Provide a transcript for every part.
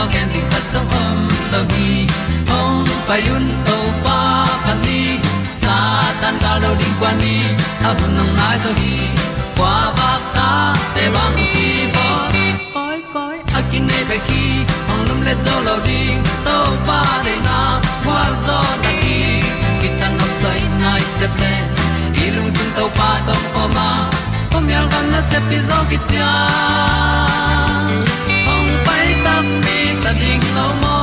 tu pi tình gen di khat zo om lo gi hong pai un to pa pa ni sa tan ga lo ding kwan ni. A bu nang mai zo hi kwa ba ta te bang ki bo koi koi a kin nei pe ki ong lum le zo lo ding to pa de na kwa zo ta ki ki tan nok sai nai se ple i lung sun to pa tom ko ma. Pom yal gam na se pi zo ki ta ding lo mo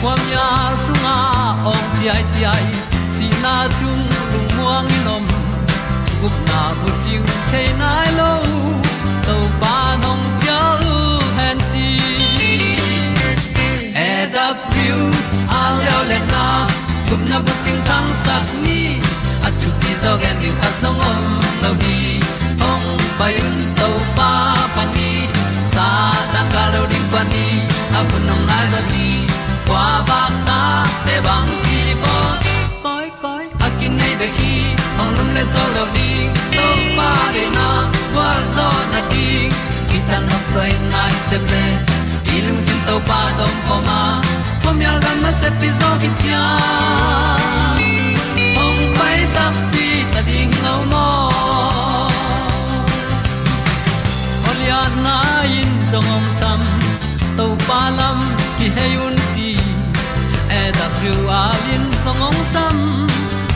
kwam ya sunga ong ti ai ti ai si na chung lu muang ni nom gup na bu ting te nai lo to pa nong pia lu han ti e da pru a leo le na gup na bu ting tang sat ni at tu ti zo gen ni at song om lo ni ong pai un to pa pa ni tan ga lo ding pa ni a bu nong lai za ni kwa ba ta te bang ki bo koi koi a kin nei be ki ong lum le zo lo ni to pa de na kwa zo na ti ki ta na sai nai se ple i lung sin to pa dong ko ma ko mi al gan na se pi zo ki cha ong pai ta pi ta ding lo mo Olia na in song om sam to pa lam ki hay un ti e da thru a lin song om sam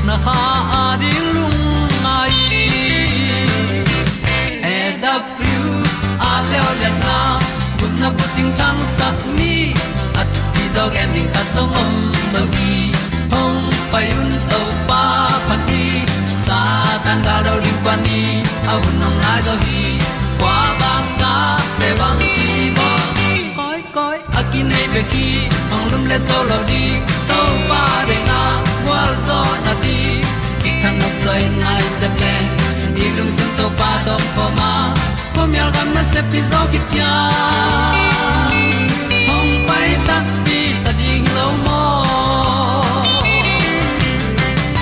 na ha a di lung mai. E da thru a le o le na kun na ko ting tang sa ni at ti dog ending ta song om lo gi hong pai un to pa pa ti sa tan ga do ri pa ni. A un nong lai do gi pe ki ong lum le zo lo di to pa de na wa zo na di ki kan nok sai nai se ple ni lung sun to pa do po ma. Po mi al gam na se pi zo ki tia hong pai ta pi ta ding lo mo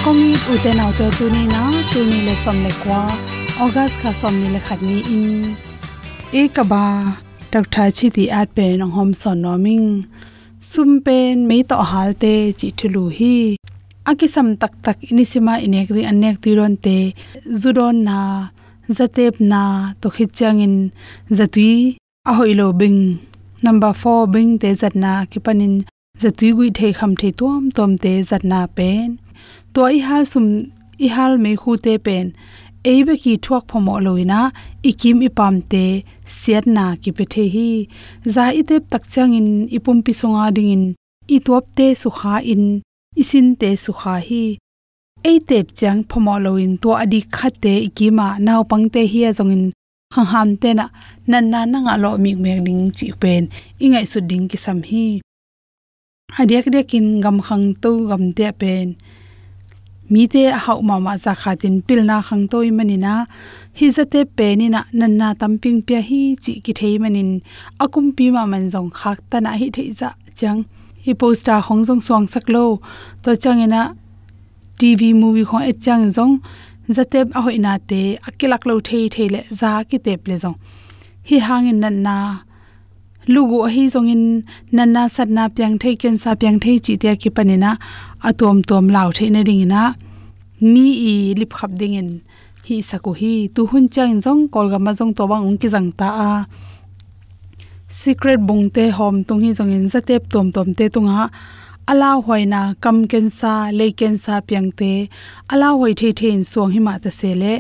kongi uten auto tu ni na tu ni le som le kwa august kha som ni le khat ni in. E ka ba tak chi ti at pe nong hom son no sum pen me to hal chi thulu hi. Akisam tak tak inisima inek anek tuiron te zudon na zatep na to khichangin zatui a bing number 4 bing te zatna kipanin zatui gui thei kham thei tom tom te zatna pen to i hal sum i hal me khu te pen eibe ki thuak phomo loina ikim ipam te siat na ki pe the hi za itep tak chang in ipum pi songa dingin i top te su kha in, isin te su kha hi. Ei tep chang phomo loin to adi khate ikima naw pangte hi azongin. Khang ham te na, nan na na nga lo mi mek ding chi pen, ingai su ding ki sam hi. Adiak dekin gam khang to gam te pen mi te hau ma ma za khatin pil na khang toi manina hi zate pe ni na, nan na tamping pya hi chi ki thei manin akum pi ma man jong khak ta na hi thei za chang. Hi poster hong jong suang sak lo. To changena tv movie khong e chang jong zatep a hoina te akilak lo thei thei le za ki te ple jong hi hangin nan na lugu hi zong in nan na sat na pyang thei ken sa pyang thei chi te ki panina atom tom law thei na ding na mi i lip khap ding in hi saku hi, tu hun chang jong kol ga ma jong to bang ong ki jang ta a. Secret bung te hom tung hi jong in zatep tom tom te tunga. Ala hoina kam ken sa le ken sa pyang te. Ala hoi the the in suang hi ma ta se le.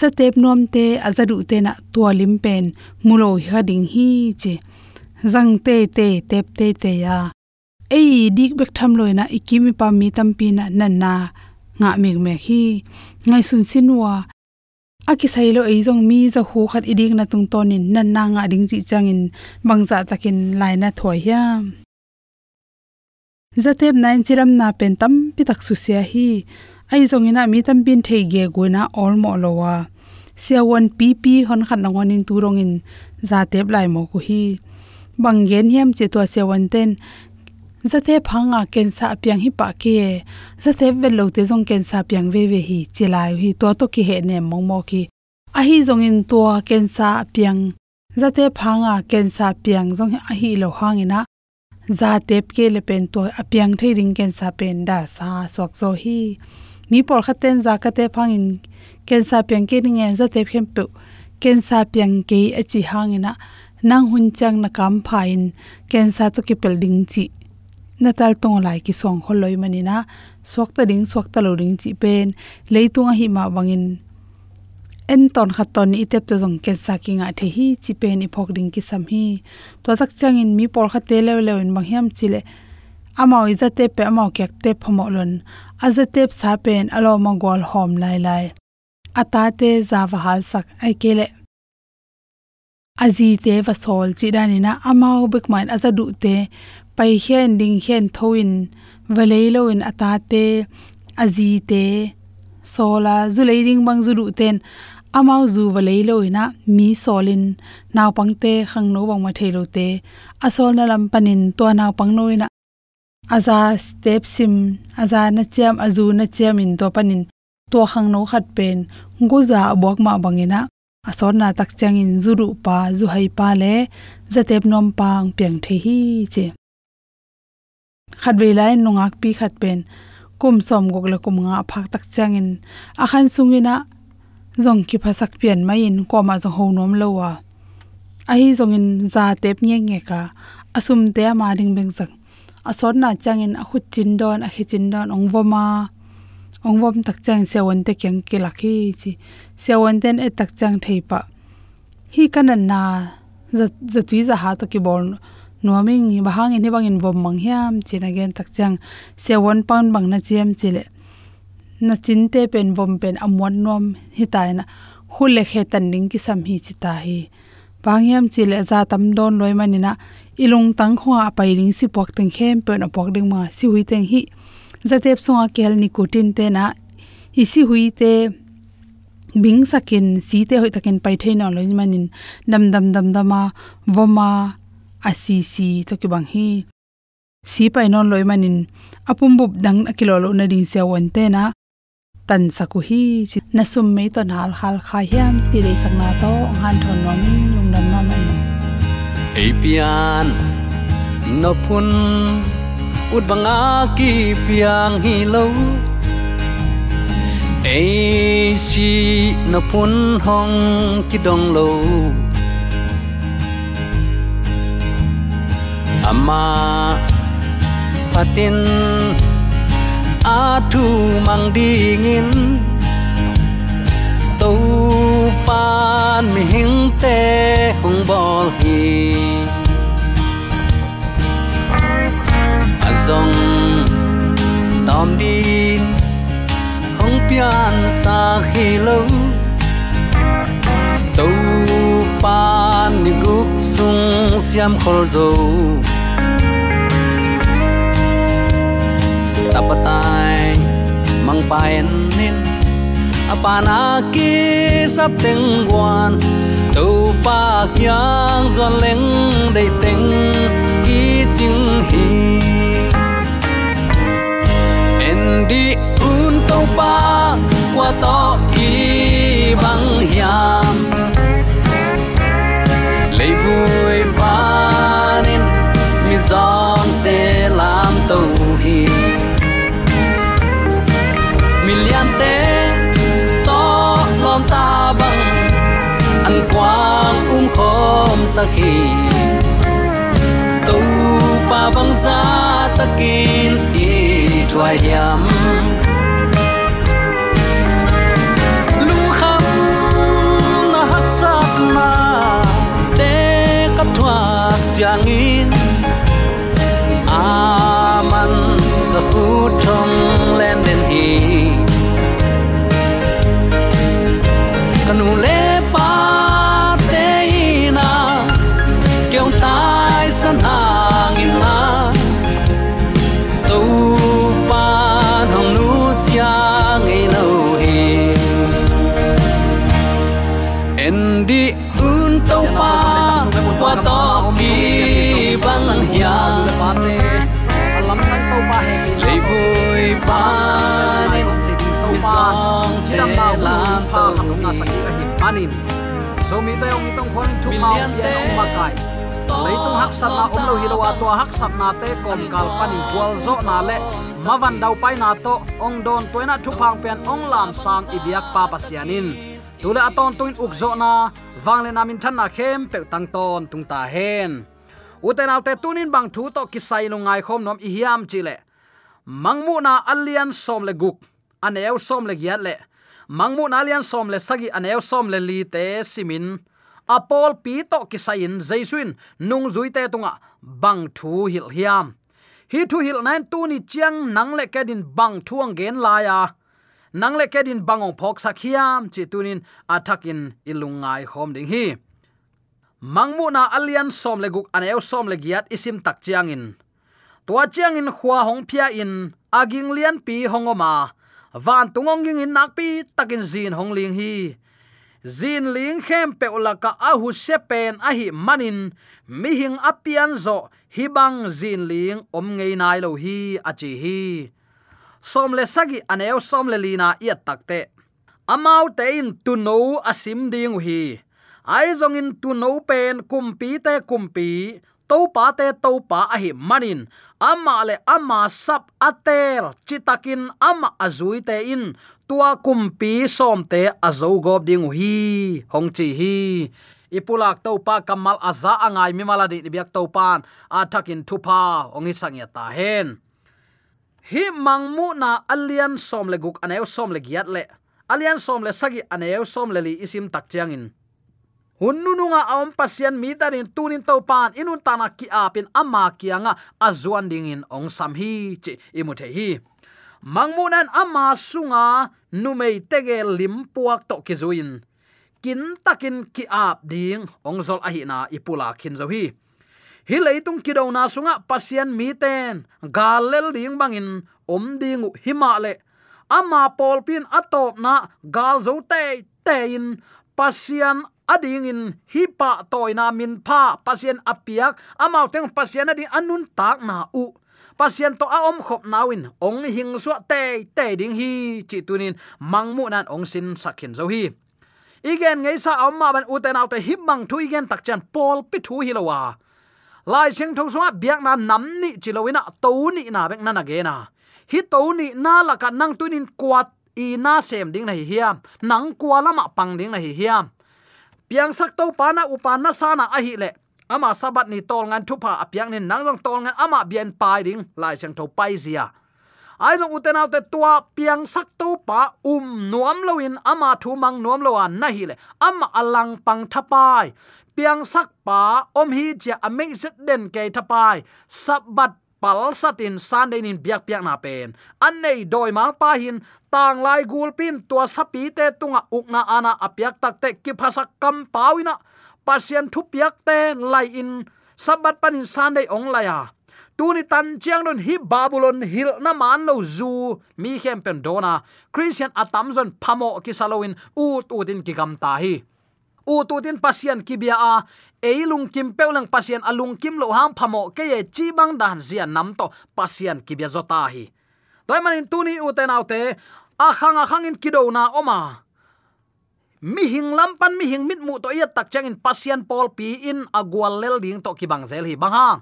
Zatep nom te, azadu te na tualim pen. Mulo hi ding hi che zang te te, tep, te te, ya. Ei, dik bek tham loina ikimi pa mi tampi na nan na, nga mi me hi. Ngai sun sinwa aki sailo ei jong mi za hu khat idik na tung tonin nan na nga ding chi changin bangza takin laina thoi ya. Zatep nain chiram na pen tam pi tak su sia hi. Ai zong ina mi tam bin thei ge goina all mo lowa sia won pp hon khan na ngonin turong in zatep lai mo ku hi bangen hiam che to se wan ten. Zate phanga ken sa piang hi pa ke zate vel lo te jong ken sa piang ve ve hi chilai hi to to ki he ne mong mo ki. A hi jong in to ken sa piang. Zate phanga ken sa piang jong a hi lo hangina za tep ke le pen to a piang thei ring ken sa pen da sa swak zo hi. Mi por khaten za ka te phangin ken sa piang ke ring za te phem pe ken sa piang ke a chi hangina nang hun chang na kam phain ken to ki pel ding chi. Natal tong lai ki song kholoi manina swak ta ding swak ta lo ding chi pen, leitunga hi ma wangin. En ton kha ton i tep to jong ke ki nga the hi chi pen i phok ding ki sam hi. To tak chang in mi por kha te le le in bang hiam chile amao iza te pe amao kek te phomo lon aza tep sa pen alo ma gol hom lai lai. Ata te za wa hal sak, ai kele Azite va sol chi dani na amao bik man aza du te, pai hian ding hian thoin valei lo in ata te, azi te, sola, zulei ding bang zu du ten amau zu valei lo ina mi solin naw pangte khang no bang ma thelo te, asol na lam panin to naw pang noina aza step sim, aza na chiam, azu na chiam in to panin to khang no khat pen guza bok ma bangina asor na tak chang in zuru pa zu hai pa le, zatep nom pang piang the hi che. Khat ve lai nongak pi khat pen. Kum som gok la kum nga phak tak chang in khan sungina, zong ki phasak pian mai in ko ma zo lo wa. A hi zong in za tep nge nge ka. Asum te ma ding beng sak asor na chang in a khut chin don, a khi chin don ong voma ong vom tak chang se won te kyang ke lakhi chi. Se won ten e tak chang thei pa hi kanan na za za tui za ha to ki bol nuaming bahang in bang in vom mang hiam chin again tak chang se won pound bang na chem chile na chin te pen bom pen amwan nom hi hitai na hule khe tan ning ki sam hi chi ta hi. Pangyam chile za tam don loi manina ilung tang khwa pai ring si pok teng khem pen apok ding ma si hui teng hi zatep songa kel ni te na isi hui te bing sakin si te hoi takin pai theina loi manin dam dam dam dama voma asi si to ki bang hi si pai non loi manin apum bub dang akilo lo na ding se won te na tan saku hi na sum me to nal hal kha hiam ti dei sang na to han thon nom lung dam ma mai apian no pun ut banga ki piang hi lo ai si no phun hong ki dong lo ama à patin a thu mang dingin tàu pan mi tom din hong pian sa khi lo tàu pan mi guk sung siam khol zo tapatai mang paen nin apana ki sap teng guan tu pa kyang zon leng dei teng ki lâu hi qua to ki băng hiam lấy vui panin mi zong tê làm to hi mi lian tê, to lom ta băng ăn quang um khom sa khi. Tu pa băng ra ta kín i thua hiam chang in aman ka khu thong len sakhi a hi panin so mi te ong itong khon thu ma Million ya ong ma kai leitung hak sat na om lo hi lo wa to hak sat na te kom kal panin kwal zo na le mavan dau pai na to ong don toina thu phang pen ong lam sang ibiak pa pasianin tule aton tuin ukzo na wangle namin than na khem pe tang ton tung ta hen uten alte tunin bang thu to kisai no ngai khom nom i hiam chile mangmu na alian som le guk aneu som le giat le mangmu nalian alian som le sagi aneu som le li te simin. Apol pi to kisain jaisuin nung zui te tunga. Bang thu hil hiam. Hi thu hil nan tu ni chiang nang le kedin bang thuang gen la ya nang le kedin bangong phok sakhiam chi tunin athakin ilungai hom ding hi. Mangmu na alian som le guk aneu som le giat isim tak chiang in. Tua chiang in khwa hong phia in aging lian pi hongoma van tungong ging in nakpi takin zin hong ling hi. Zin ling khem pe ulaka ahu sepen ahi manin. Mi hing apian zo hibang zin ling om ngei nai lo hi achi hi. Som le sagi aneo som le lina i takte amau te. In tu no asim ding hi. Ai zong in tu no pen kumpi te kumpi topa te topa a hi manin ama le ama sap atel chitakin ama azui te in. Tua kumpi som te azo gob ding hi. Hong chi hi. Ipulak to pa kamal aza angai mi maladi biak to pan atakin thupa. Ongi sangya ta hen. Hi mangmu na alian som le guk aneu som le giat le. Alian som le sagi aneu som le li isim tak chiang in hunnununga awm pasian mi darin tunin to pan. Inun tana ki apin ama kianga azuan dingin ong sam hi chi imuthe hi. Mangmunan ama sunga numei tege limpuak to kizuin kin takin ki ap ding ong zol ahi na ipula khin zo hi. Hi leitung kido na sunga pasian mi ten. Galel ding bangin om ding himale ama polpin atop na gal zo te tein pasian ading in hipa toina min pha pasien apiak amau teng pasien ading anun tak na u. Pasien to a om khop nawin, ong hing su te te ding hi, chi tunin mangmu nan ong sin sakhin zo hi. Igen ngei sa amma ban uten autte hip mang thu igen tak chan pol pi thu hi lowa lai sing thong suwa biak na nam ni chilowina to ni na bek na na ge na. Hi to ni na la ka nang tunin kwat i na sem ding na hi hiam nang kwa lama pang ding na hi hiam piang sak to pana upana sana a hi le. Ama sabat ni tol ngan thupa apiang ni nang long tol ngan ama bian pai ding, lai chang tho pai zia. Ai long uten out te tua, piang sak to pa um nuam loin ama thu mang nuam lo an na hi le. Ama alang pang thapai piang sak pa, om hi cha amazing den ke thapai sabat pal satin san in biak piak na pen an nei doi ma pa hin tang lai gul pin tua sapi te tunga ukna ana apyak tak te ki phasa kam pawina. Pasien thu piak te lai in sabat panin san dei ong tu tuni tan chiang don hi babylon hil na man lo zu, mi hem pen dona christian Atamzon phamo ki saloin u tu din ki gam ta hi u tu tin pasien kibia a eilung kim peulang pasien alung kim lo ham phamo ke ye chi bang dan zia nam to pasien kibia zota hi. Toy manin tuni u te naute a khang a khang in kido na oma. Mi hing lampan mi hing mit mu to ya tak chang in pasian pol pi in agwal lel ding to ki bang zel hi bang hang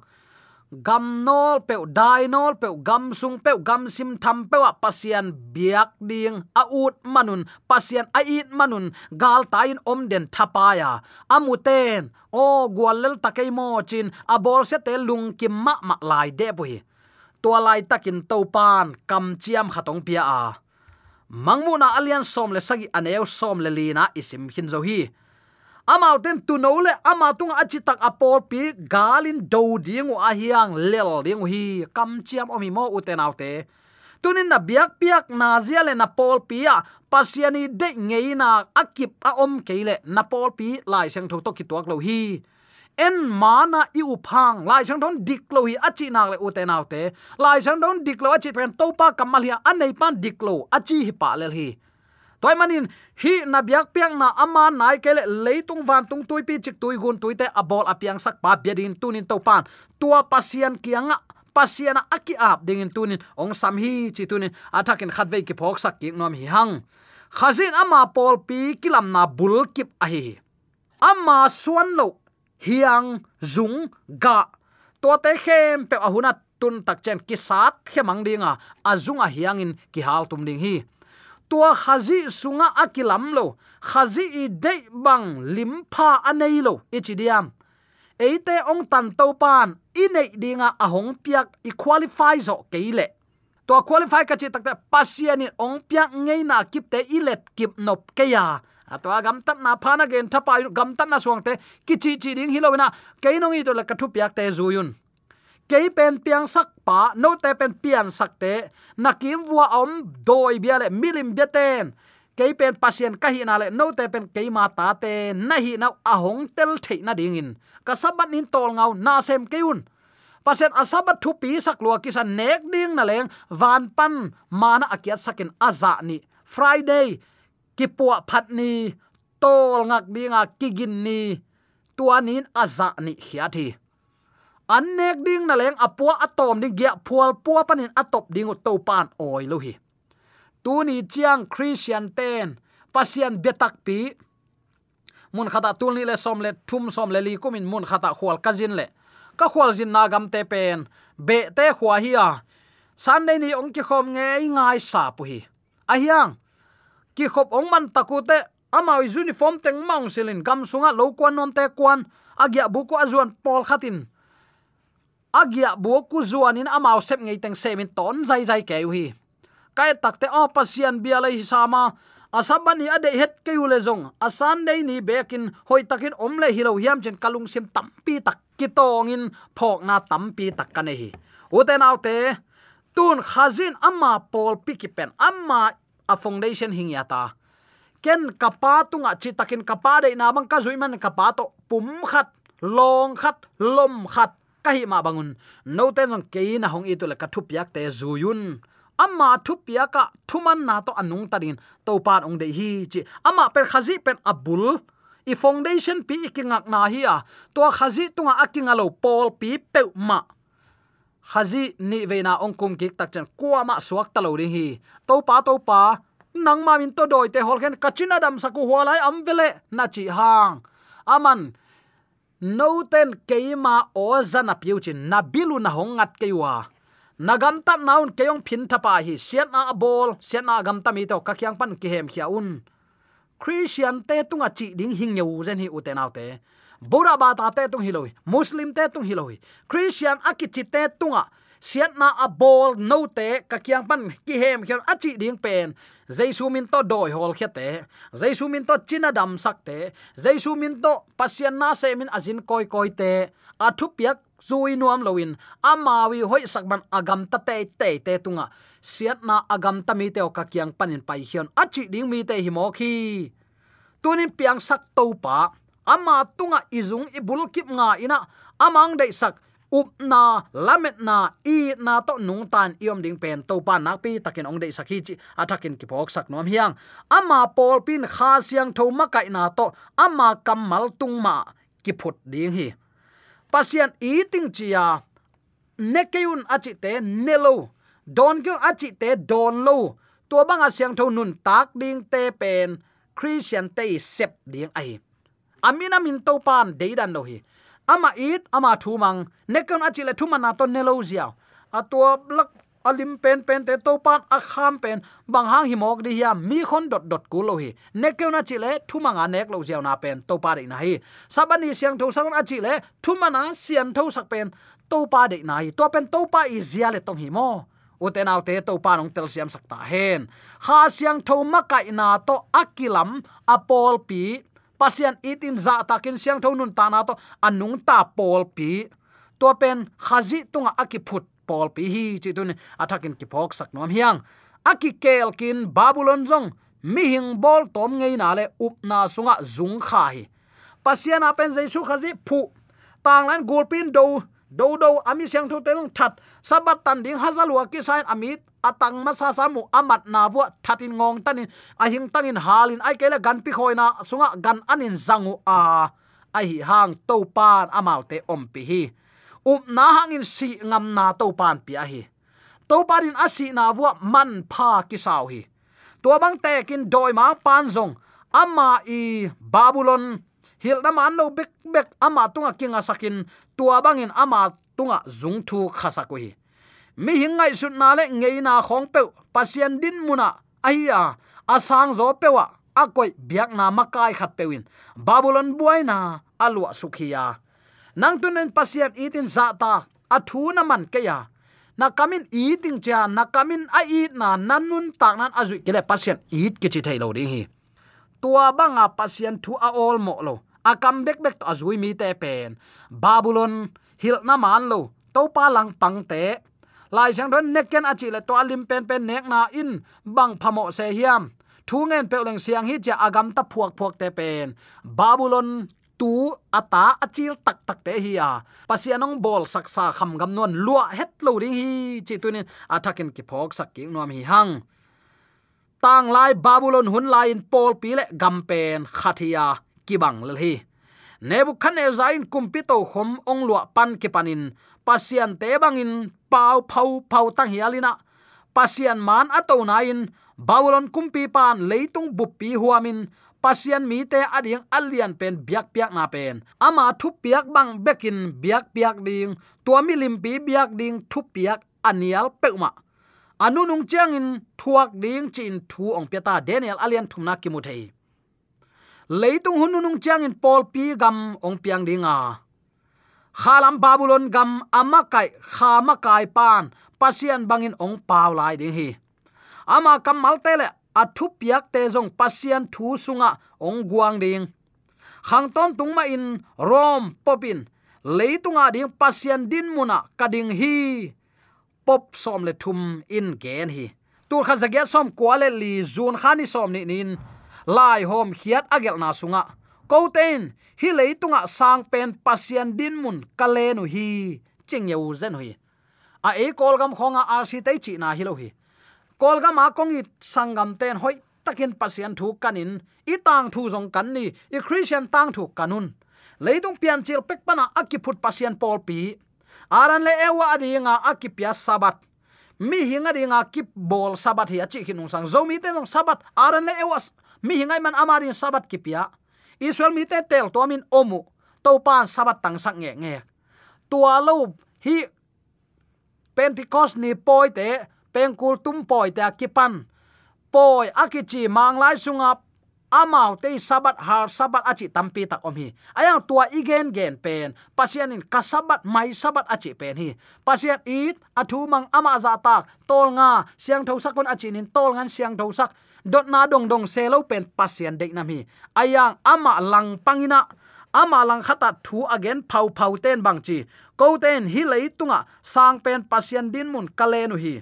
gam nol pe dai nol pe gam sung pe gam sim tham pe wa pasian biak ding a ut manun pasian a it manun, gal tain om den thapaya. Amuten o gwalel takai mo chin, a bol se te lung kim ma ma lai de bui tua lai takin to pan, kam chiam khatong pia a. Mangmuna alian som le sagi aneu som le lina isim hin zo hi amau ten tu no le, ama tung achi tak apol pi, galin do ding a hiang lel ding hi, kam chiam omi mo uten autte tunin na biak piak na zia le na pol pia pasiani de ngei na akip a om keile na pol pi lai sang tho to ki tuak lo hi. En mana i phang, lai sang don dik lo hi achi nak le uten autte lai sang don dik lo achi pen to pa kamal hi anei pan dik lo achi hi pa lel hi toy manin hi na biak piang na ama nai kele leitung van tung tui pi chik tui gun tui te abol apiang sak pa biadin tunin to pan. Tua pasian kianga pasiana aki ap dingin tunin ong sam hi chi tunin atakin khatve ki phok sak ki nom hi hang. Khazin ama pol pi kilam na bul kip a hi ama suan lo, hiang, zung, ga. To te khem pe ahuna tun tak chen ki sat khemang dinga azunga hiangin ki hal tum ding hi tua khazi sunga akilam lo, khazi i de bang limpa anei lo e ichidiam eite ong tan to pan inei dinga ahong piak i qualify zo keile to qualify ka chi takta pasiani ong piak ngei na kipte ilet kip nop keya atwa gam tat na phana gen thapa gam tat na suang te kichi chi ding hilowina keinong i to la kathu piak te zuyun ke pen piang sak pa no te pen pian sak te nakim vua om doi bia le milim bia ten ke pen pasien ka hi na le no te pen ke ma ta te na hi na ahong tel the na ding in ka sabat nin tol ngau na sem keun. Pasien asabat thu pi sak lua kisa nek ding na leng van pan mana akiat sakin aza ni. Friday, kipua phat ni tol ngak dinga kigin ni tuanin aza ni hiathi annek ding na leng apua atom ding gya phual pua panin atop ding to pan oi lo hi. Tu ni chiang christian ten pasian betak pi. Mun khata tul ni le som le, thum som le li kumin mun khata khwal kazin le. Ka khwal jin na gam te pen, be te khwa hi a. Sunday ni ong ki khom nge ngai sa pu hi. A hiang, ki khop ong man takute amao uniform teng mong silin gam sunga lo kwan nom te kwan agya buku azuan pol khatin agia buku zuanin amao sep ngei teng semin ton zai zai ke hi. Kai takte o pasian bia lai sama asabani ade het ke ule zong asan dei ni bekin hoi takin omle hilo hiam chen kalung sim tampi tak kitongin phok na tampi tak kane hi. Uten autte tun khazin amma pol pikipen amma a foundation hingyata ken kapa tunga chi takin kapa de na bang ka zuiman kapa to pum khat long khat lom khat kahi ma bangun. No ten jong ke na hong itu la ka thu piak te zuyun amma thu ya ka thuman na to anung tarin to pan ong de hi chi. Amma per khazi pen abul i foundation pi ikingak na hi a. To khazi tunga akinga lo pol pi pe ma. Khazi ni ve na ong kum ki tak chen kwa ma suak ta lo ri hi. To pa to pa, nang ma min to doi te hol khen kachina dam saku hualai am vele na chi hang. Aman noten keima o zana piu na bilu na hongat keiwa. Naganta naun keyong phin thapa hi siat na bol siat na gam ta mi to ka kyang pan ki hem khia un. Christian te tunga chi ding hing yeu zen hi uten autte bora ba ta te tung hiloi muslim te tung hiloi christian akichi te tunga siat na a bol no te, ka kyang pan ki hem khian achi ding pen. Jaisu min to doi hol khete jaisu min to china dam sakte jaisu min to pasian na se min azin koi koi te. Athu piak zui nuam loin amawi hoi sakban agam ta te te te tunga. Siat na agam ta mi te ka kyang panin pai hion achi ding mi te hi mo khi. Tunin piang sak to pa. Ama tunga izung ibul kip nga ina. Amang dei sak up na, lamet na, i na to nung tan iom ding pen, to pa nak pi, takin ong dei sakhi chi atakin ki phok sak nom hiang. Ama pol pin kha siang tho ma kai na to, ama kamal tung ma, ki phut ding hi. Pasian eating chia nekeyun achi te nelo don kyun achi te don lo. Băng a siang tho nun tak ding te pen, christian te sep ding ai. Amina min to pan deidan lo hi ama it, ama thu mang. Nekon achile thu mana to nelo zia. A tua lak alim pen pen te to pan, a kham pen. Bang hang himok di hiam mi khon dot dot ku lo hi. Nekeu na chile thu manga nek lo ziaw na pen, to pa de na hi. Sabani siang tho sang a chile thu sian tho sak pen, to pa de na hi. To pen to pa i zia le tong hi mo. Uten autte to pa nong tel siam sakta hen. Kha siang tho ma kai na to akilam, apol pi pasian itin za takin siang tho nun ta na to anung ta pol pi to pen khazi tunga akiput pol pi hi, chi tun athakin ki phok sak nom hiang. Aki kel kin babylon jong mi hing bol tom ngei na le up na sunga zung kha hi. Pasian apen jaisu khazi phu. Tang lan gulpin do do do ami siang thu telung that sabat tan ding hazalwa ki sain amit atang ma sa samu amat na vu thatin ngong tanin. Ahing tangin halin ai kele gan pi khoina sunga gan anin zangu a. Ai hang to pan amaute om pi hi. Up na hangin si ngam na to pan pi a hi. To parin asi na vu man pha ki sau hi. To bang te kin doi ma pan zong. Ama i babylon. Hil na man lo bek bek ama tunga kinga sakin. Tua bangin ama tunga zung thu khasa ko hi mi hingai sut na le ngei na khong pe pasien din muna aiya asang zo pewa akoi biak na makai khat pewin babylon buaina alwa sukhiya nang tunen pasien itin za ta. Athu na man ke ya. Na kamin eating cha, na kamin a eat na nanun tak nan azui kele pasien eat ke chi thai lo ding hi. Tua banga pasien thu a all mo lo. A come back back to azui mi te pen. Babylon, hil na man lo. To pa lang pang te lai sang don neken achi le to alim pen pen nek na in bang phamo se hiam. Thu ngen pe leng siang hi cha agam ta phuak phuak te pen. Babylon tu ata achil tak tak te hi a. Pasianong bol saksa kham gam non lua het lo ding hi. Chi tunin athakin ki phok sak ki nom hi hang. Tang lai babylon hun lai in pol pile gampen khathia kibang lel hi. Nebuchadnezzar in kumpito khom ong lua pan ki panin. Pasian te bangin pau phau phau tang hialina pasian man ato na in kumpi pan leitung buppi huamin. Pasian mi te ading alian pen biak piak na pen. Ama thu piak bang bekin biak piak ding, tua mi limpi biak ding thu piak anial peuma anu nung chiang in thuak ding chin thu ong piata daniel alian thumna ki mu thei. Leitung Hununung chiang in pol pi gam ong piang dinga khalam babylon gam amakai khama kai pan, pasian bangin ong pau lai ding hi. Ama kamal tele athu piak te jong pasian thu sunga ong guang ding. Khang ton tungma in rom popin, leitunga ding pasian din muna kading hi. Pop som le thum in gen hi. Tur kha zagya som kwale li zun khani som ni nin. Lai hom khiat agel na sunga koten hi leitunga sang pen pasian din mun kalenu hi. Chingyeu zen hui. A e kolgam khonga rc te chi na hi lo hi. Kolgam a kongi sangam ten hoi, takin pasian thu kanin. I tang thu jong kan ni, i christian tang thu kanun leitung pian chil pek pana akiput pasian pol pi. Aran le ewa adinga akipia sabat mi hinga dinga kip bol sabat hi achi hinung sang. Zomi ten sabat aran le ewa mi hingai man amarin sabat kipia israel mi te tel to min omu, to pan sabat tang sak nge nge. Tua lo hi pentecost ni poi te, pengkul tum poi te akipan. Poi akichi manglai sunga, amau te sabat har, sabat achi tampi tak om hi. Ayang tua igen gen pen pasian in kasabat mai sabat achi pen hi. Pasian it athu mang ama za tak, tol nga, siang thau sak achi nin, tol ngan siang thau sak dot na dong dong selo pen pasien de nam hi ayang ama lang pangina. Ama lang khata thu again phau phau ten bang chi. Ko ten hi lei tunga sang pen pasien din mun kalenu hi.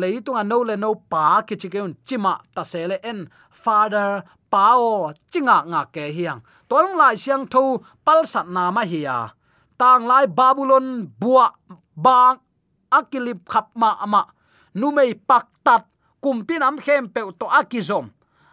Leitunga no le no pa ki chikeun chima ta sele en. Father pao chinga nga ke hiang. Tolong lai siang tho pal sat na ma hiya tang lai babylon bua bang akilip khap ma ama. Numei pak tat kumpin am khem pe to akizom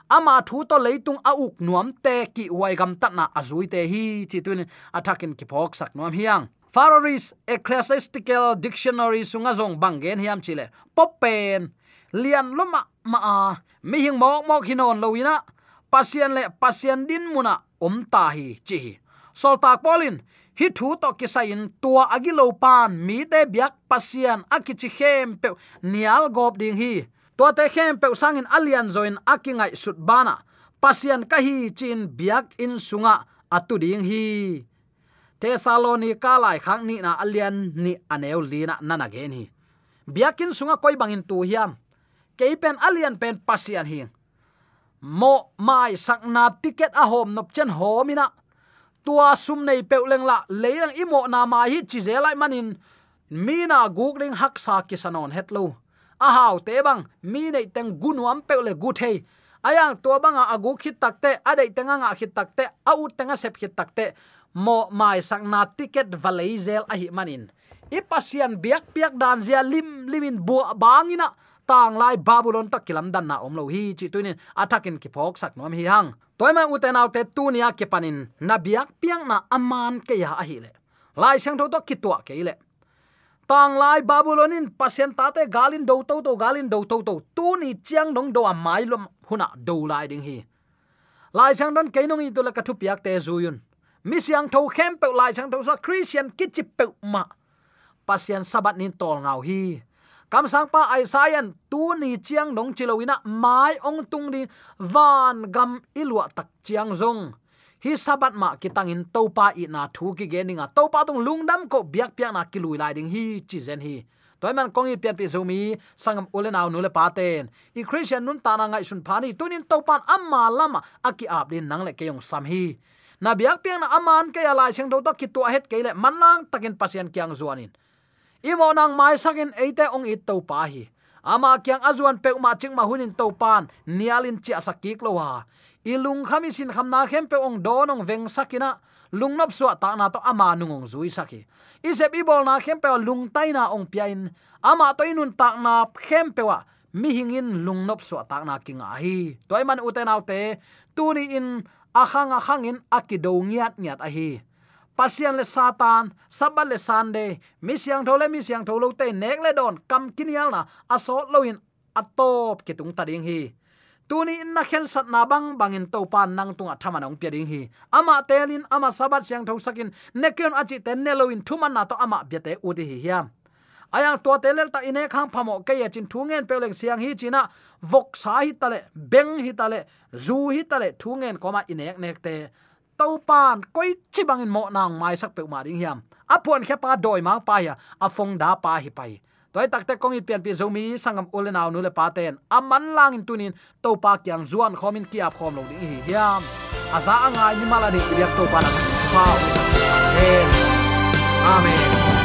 ama thu to leitung a uk nuam te ki wai gam tat na azui te hi, chi tun attacking ki phok sak nuam hiang. Faroris Ecclesiastical Dictionary sunga zong bangen hiam chile. Popen lian loma ma a. Mi hing mok mok hinon loina pasien le pasien din muna om ta hi, chi sol tak polin hi thu to kisain tua tua agilo pan, mi te biak pasien akichi khem pe nial gop ding hi to te khem pe sangin alian zoin akingai sut bana. Pasian kahi chin biak in sunga atu ding hi. Thessalonica lai khang ni na alian ni aneu lina nana gen hi. Biakin sunga koi bangin tu hiam. Keipen alian pen pasian hi. Mo mai sakna ticket a hom nop chen homina tua sum nei peuleng la leilang imo na ma hi chi zelai manin. Mina gugling hak sa ki hetlo a hau te bang mi nei teng pe le gu thei. Ayang to banga agu khit takte adei tenga nga khit takte a ut tenga sep khit takte mo mai sakna ticket valaizel a hi manin. Ipasian biak biak dan zia lim, limin bu bangina tang lai babylon tak kilam dan na omlo hi chi tuin atakin ki phok sak nom hi hang. Toy ma uten autte tunia ke panin. Na biak piang na aman ke ya hi le. Lai sang tho to ki to ke le tang lai babylonin pasien ta te galin do to to galin do to to tu ni chiang dong do amai lom huna do lai ding hi. Lai chang don ke nong i to la ka thu piak te zuyun mi siang tho khem pe lai chang tho sa christian kit chi pe ma. Pasien sabat nin tol ngau hi. Kam sang pa ai sayan tu ni chiang nong chilowina mai ong tung di van gam ilwa tak chiang zong hi sabat ma kitangin topa i na thu ki geninga topa tung lungdam ko biak piak na ki lui lai ding hi chi zen hi. Toy man kong i pian pi zomi sangam ule naw nu le paten i christian nun ta na ngai sun phani tunin topan amma lama aki ap din nang le ke yong sam hi. Na biak piang na aman ke ala sing do to ki tu het ke le manlang takin pasien kyang zuanin imo nang mai sakin eite ong i topa hi. Ama kyang azuan pe ma ching ma hunin topan nialin chi asakik lowa ilung khami sin khamna khem pe ong donong veng sakina. Lungnop suwa ta na to ama nungong zui saki. Isep ibol na khem pe lung tai na ong piain. Ama to inun ta na khem pe wa. Mi hingin lungnop suwa ta na king a hi. Toy man uten autte tuni in akhang akhangin akido ngiat ngiat a hi. Pasian le satan sabal le sande mi siang thole mi siang tholo te, nek le don, kam kinial na, aso loin atop kitung ta ding hi tuni in na khen sat na bang bangin to pan nang tunga thama nong pia ding hi. Ama telin, ama sabat siang thau sakin. Nekion achi ten neloin thuman na to ama biate udi hi hiam. Ayang to telel ta ine khang phamo ke ya chin thungen peleng siang hi china. Vok sa hi tale, beng hi tale, zu hi tale thungen koma inek nek te. To pan koi chi bangin mo nang mai sak pe ma ding hiam. Apon khe pa doi mang pa ya, a phong da pa hi pai toy takte kong i pian pi zomi sangam ulenaw nu le paten aman lang in tunin to pa kyang zuan khomin kia khom lo ding hi hiam aza anga ni mala ni yak to pa na pa amen. Amen.